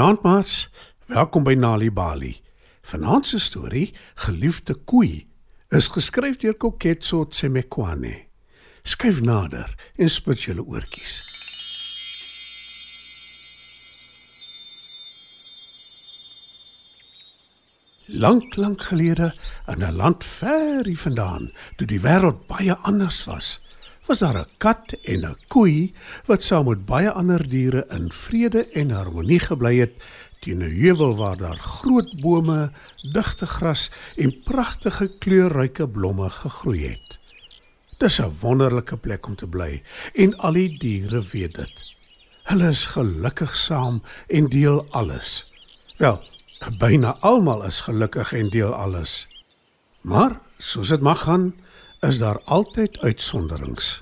Goeienaand maats. Welkom by Nali Bali. Vanaand se storie, Geliefde koei, is geskryf deur Koketso Tsemekwane. Skryf nader en spit julle oortjies. Lank, lank gelede in 'n land ver hier vandaan, toe die wêreld baie anders was, was daar 'n kat en 'n koei wat saam met baie ander diere in vrede en harmonie gebly het teen 'n heuwel waar daar groot bome, digte gras en pragtige kleurryke blomme gegroei het. Dis 'n wonderlike plek om te bly en al die diere weet dit. Hulle is gelukkig saam en deel alles. Wel, byna almal is gelukkig en deel alles. Maar soos dit mag gaan, is daar altyd uitsonderings.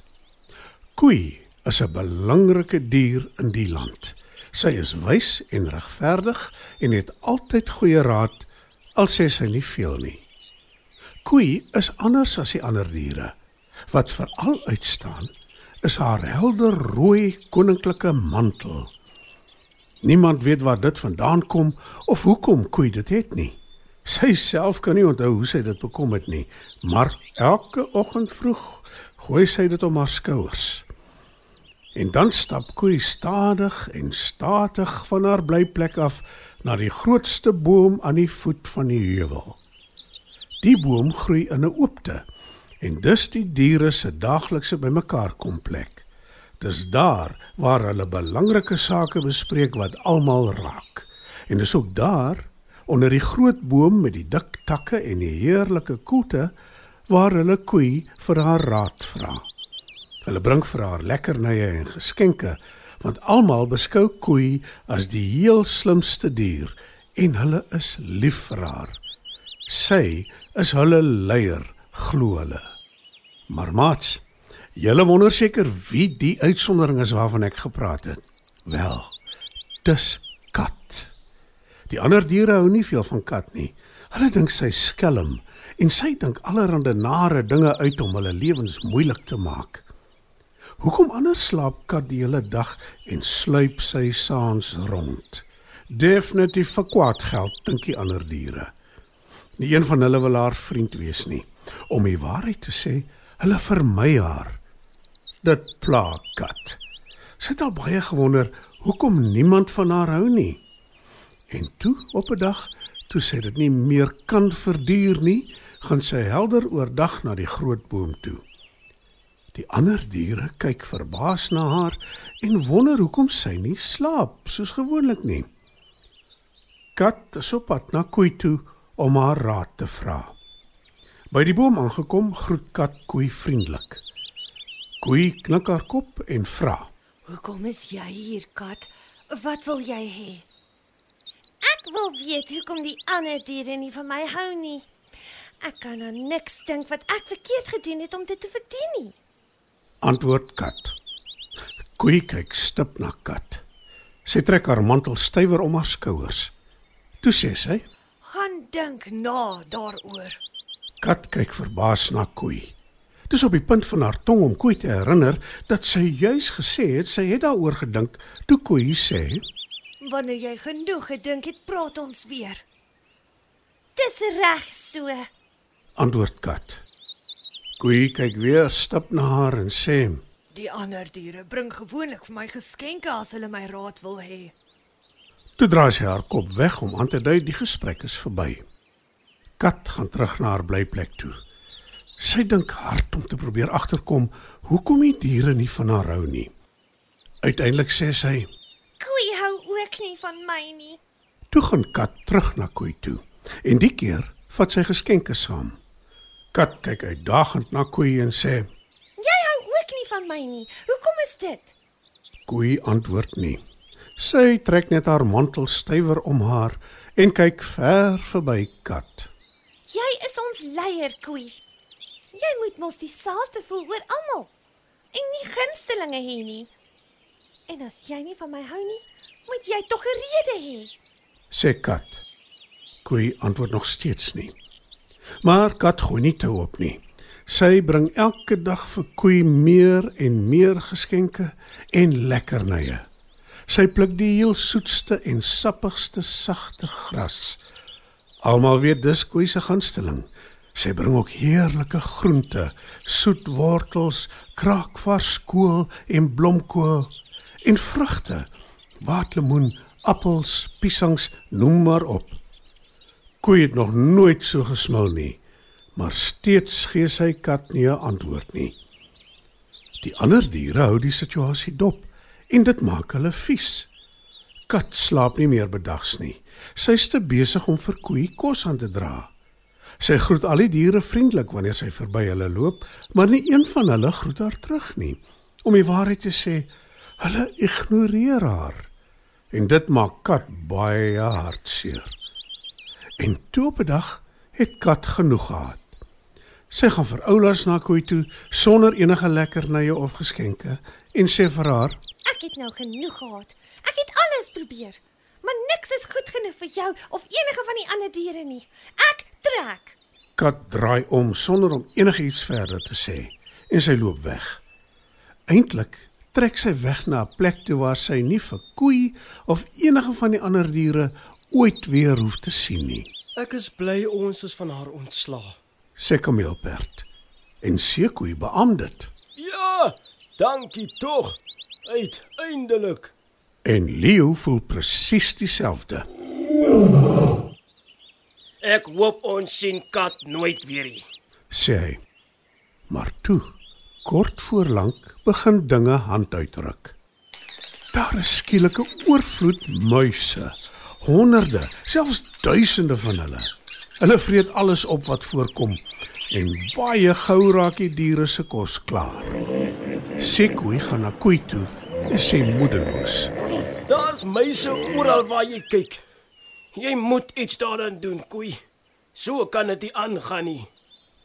Koei is 'n belangrike dier in die land. Sy is wys en regverdig en het altyd goeie raad al sê sy nie veel nie. Koei is anders as die ander diere. Wat veral uitstaan, is haar helder rooi koninklike mantel. Niemand weet waar dit vandaan kom of hoekom Koei dit het nie. Sy self kan nie onthou hoe sy dit bekom het nie, maar elke oggend vroeg gooi sy dit om haar skouers. En dan stap Koei stadig en statig van haar blyplek af na die grootste boom aan die voet van die heuwel. Die boom groei in 'n oopte en dus die diere se daaglikse bymekaar kom plek. Dis daar waar hulle belangrike sake bespreek wat almal raak. En dis ook daar onder die groot boom met die dik takke en die heerlike koelte waar hulle koei vir haar raad vra. Hulle bring vir haar lekkernye en geskenke want almal beskou koei as die heel slimste dier en hulle is lief vir haar. Sy is hulle leier, glo hulle. Maar maats, julle wonder seker wie die uitsondering is waarvan ek gepraat het. Wel, dis kat. Die ander diere hou nie veel van kat nie. Hulle dink sy skelm en sy dink allerlei nare dinge uit om hulle lewens moeilik te maak. Hoekom anders slaap kat die hele dag en sluip sy saans rond? Definitief vir kwaad geld, dink die ander diere. Nie een van hulle wil haar vriend wees nie. Om die waarheid te sê, hulle vermy haar. Dit pla kat. Sy het al baie gewonder hoekom niemand van haar hou nie. En toe op 'n dag, toe sy dit nie meer kan verduur nie, gaan sy helder oordag na die groot boom toe. Die ander diere kyk verbaas na haar en wonder hoekom sy nie slaap soos gewoonlik nie. Kat is op pad na Koei toe om haar raad te vra. By die boom aangekom, groet Kat Koei vriendelik. Koei knik haar kop en vra: "Hoekom is jy hier, kat? Wat wil jy hê?" Wil weet hoekom die ander diere nie van my hou nie. Ek kan aan niks dink wat ek verkeerd gedoen het om dit te verdien nie. Antwoord kat. Koei kyk stip na kat. Sy trek haar mantel stywer om haar skouers. Toe sê sy: "Gaan dink na daaroor." Kat kyk verbaas na koei. Dis op die punt van haar tong om koei te herinner dat sy juis gesê het sy het daaroor gedink toe koei sê: Wanneer jy genoeg gedink het, praat ons weer. Dis reg so. Antwoord kat. Koei kyk weer stap na haar en sê: Die ander diere bring gewoonlik vir my geskenke as hulle my raad wil hê. Toe draai sy haar kop weg om aan te dui die gesprek is verby. Kat gaan terug na haar blyplek toe. Sy dink hard om te probeer agterkom hoekom die diere nie van haar hou nie. Uiteindelik sê sy: ook nie van my nie. Toe gaan Kat terug na Koei toe en die keer vat sy geskenke saam. Kat kyk uitdagend na Koei en sê: "Jy hou ook nie van my nie. Hoekom is dit?" Koei antwoord nie. Sy trek net haar mantel stywer om haar en kyk ver verby Kat. "Jy is ons leier, Koei. Jy moet mos dieselfde voel oor almal en nie gunstelinge hê nie." En as jy nie van my hou nie, moet jy tog 'n rede hê. Sê kat. Koei antwoord nog steeds nie. Maar kat gooi nie toe op nie. Sy bring elke dag vir koei meer en meer geskenke en lekkernye. Sy pluk die heel soetste en sappigste sagte gras. Almal weet dis koei se gunsteling. Sy bring ook heerlike groente, soet wortels, kraakvars kool en blomkool en vrugte, waterlemoen, appels, piesangs, noem maar op. Koei het nog nooit so gesmil nie, maar steeds gee sy kat nie 'n antwoord nie. Die ander diere hou die situasie dop en dit maak hulle vies. Kat slaap nie meer bedags nie. Sy is te besig om vir Koei kos aan te dra. Sy groet al die diere vriendelik wanneer sy verby hulle loop, maar nie een van hulle groet haar terug nie. Om die waarheid te sê, hulle ignoreer haar. En dit maak Kat baie hartseer. En toe op 'n dag het Kat genoeg gehad. Sy gaan vir oulaas na Koei toe sonder enige lekkernye of geskenke en sê vir haar: Ek het nou genoeg gehad. Ek het alles probeer, maar niks is goed genoeg vir jou of enige van die ander diere nie. Ek trek. Kat draai om sonder om enigiets verder te sê en sy loop weg. Eintlik trek sy weg na 'n plek toe waar sy nie vir koei of enige van die ander diere ooit weer hoef te sien nie, Ek is bly ons is van haar ontslaa. sê Kameelperd. En Seekoei beam dit. Ja, dankie tog. Uiteindelik. En Leo voel presies dieselfde. Ek hoop ons sien kat nooit weer nie. sê hy. Maar toe, kort voor lank, begin dinge hand uitruk. Daar is skielik 'n oorvloed muise, honderde, selfs duisende van hulle. Hulle vreet alles op wat voorkom en baie gou raak die diere se kos klaar. Sekoe gaan na Koei toe en sê moedeloos: Daar's meise oral waar jy kyk. Jy moet iets daaraan doen, koei. So kan dit nie aangaan nie.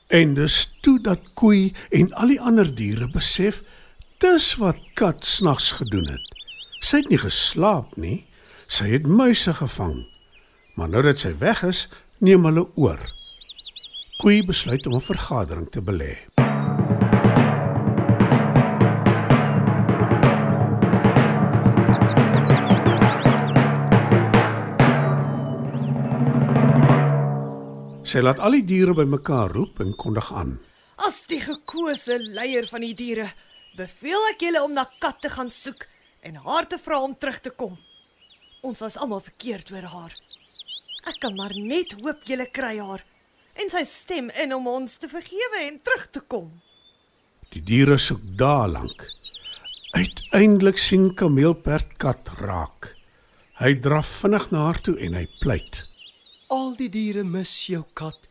En dis toe dat koei en al die ander diere besef dis wat kat snags gedoen het. Sy het nie geslaap nie, sy het muise gevang. Maar nou dat sy weg is, neem hulle oor. Koei besluit om 'n vergadering te belê. Sy laat al die diere bymekaar roep en kondig aan. As die gekose leier van die diere, beveel ek julle om na Kat te gaan soek en haar te vra om terug te kom. Ons was almal verkeerd oor haar. Ek kan maar net hoop julle kry haar en sy stem in om ons te vergewe en terug te kom. Die diere soek dae lank. Uiteindelik sien Kameelperd kat raak. Hy draf vinnig na haar toe en hy pleit. Al die diere mis jou kat.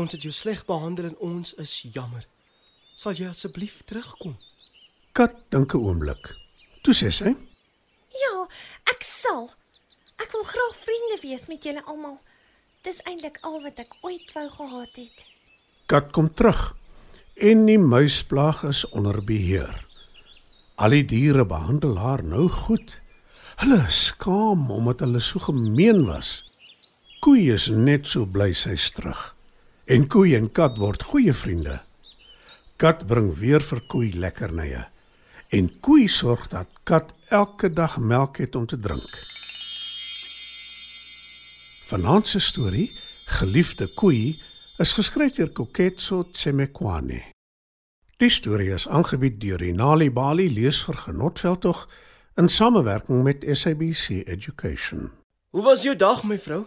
Ons het jou sleg behandel en ons is jammer. Sal jy asseblief terugkom? Kat dink 'n oomblik. Toe sê sy: Ja, ek sal. Ek wil graag vriende wees met julle almal. Dis eintlik al wat ek ooit wou gehad het. Kat kom terug en die muisplaag is onder beheer. Al die diere behandel haar nou goed. Hulle is skaam omdat hulle so gemeen was. Koei is net so bly sy's terug. En koei en kat word goeie vriende. Kat bring weer vir koei lekkernye. En koei sorg dat kat elke dag melk het om te drink. Vanaand se storie, Geliefde koei, is geskryf deur Koketso Tsemekwane. Die storie is aangebied deur Inali Bali lees vir Genotveldtog in samewerking met SABC Education. Hoe was jou dag, my vrou?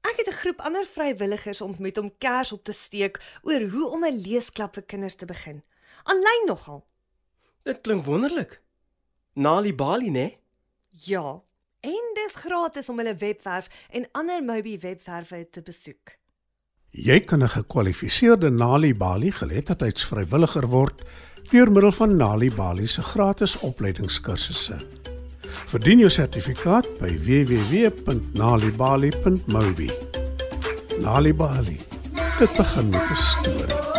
Ek het 'n groep ander vrywilligers ontmoet om kers op te steek oor hoe om 'n leesklub vir kinders te begin. Aanlyn nogal. Dit klink wonderlik. Nali Bali, né? Ja, en dis gratis om hulle webwerf en ander Mobi webwerwe te besoek. Jy kan 'n gekwalifiseerde Nali Bali geletterdheidsvrywilliger word deur middel van Nali Bali se gratis opleidingskursusse. Verdien jou sertifikaat by www.nalibali.mobi. Nali Bali. Dit begin met 'n storie.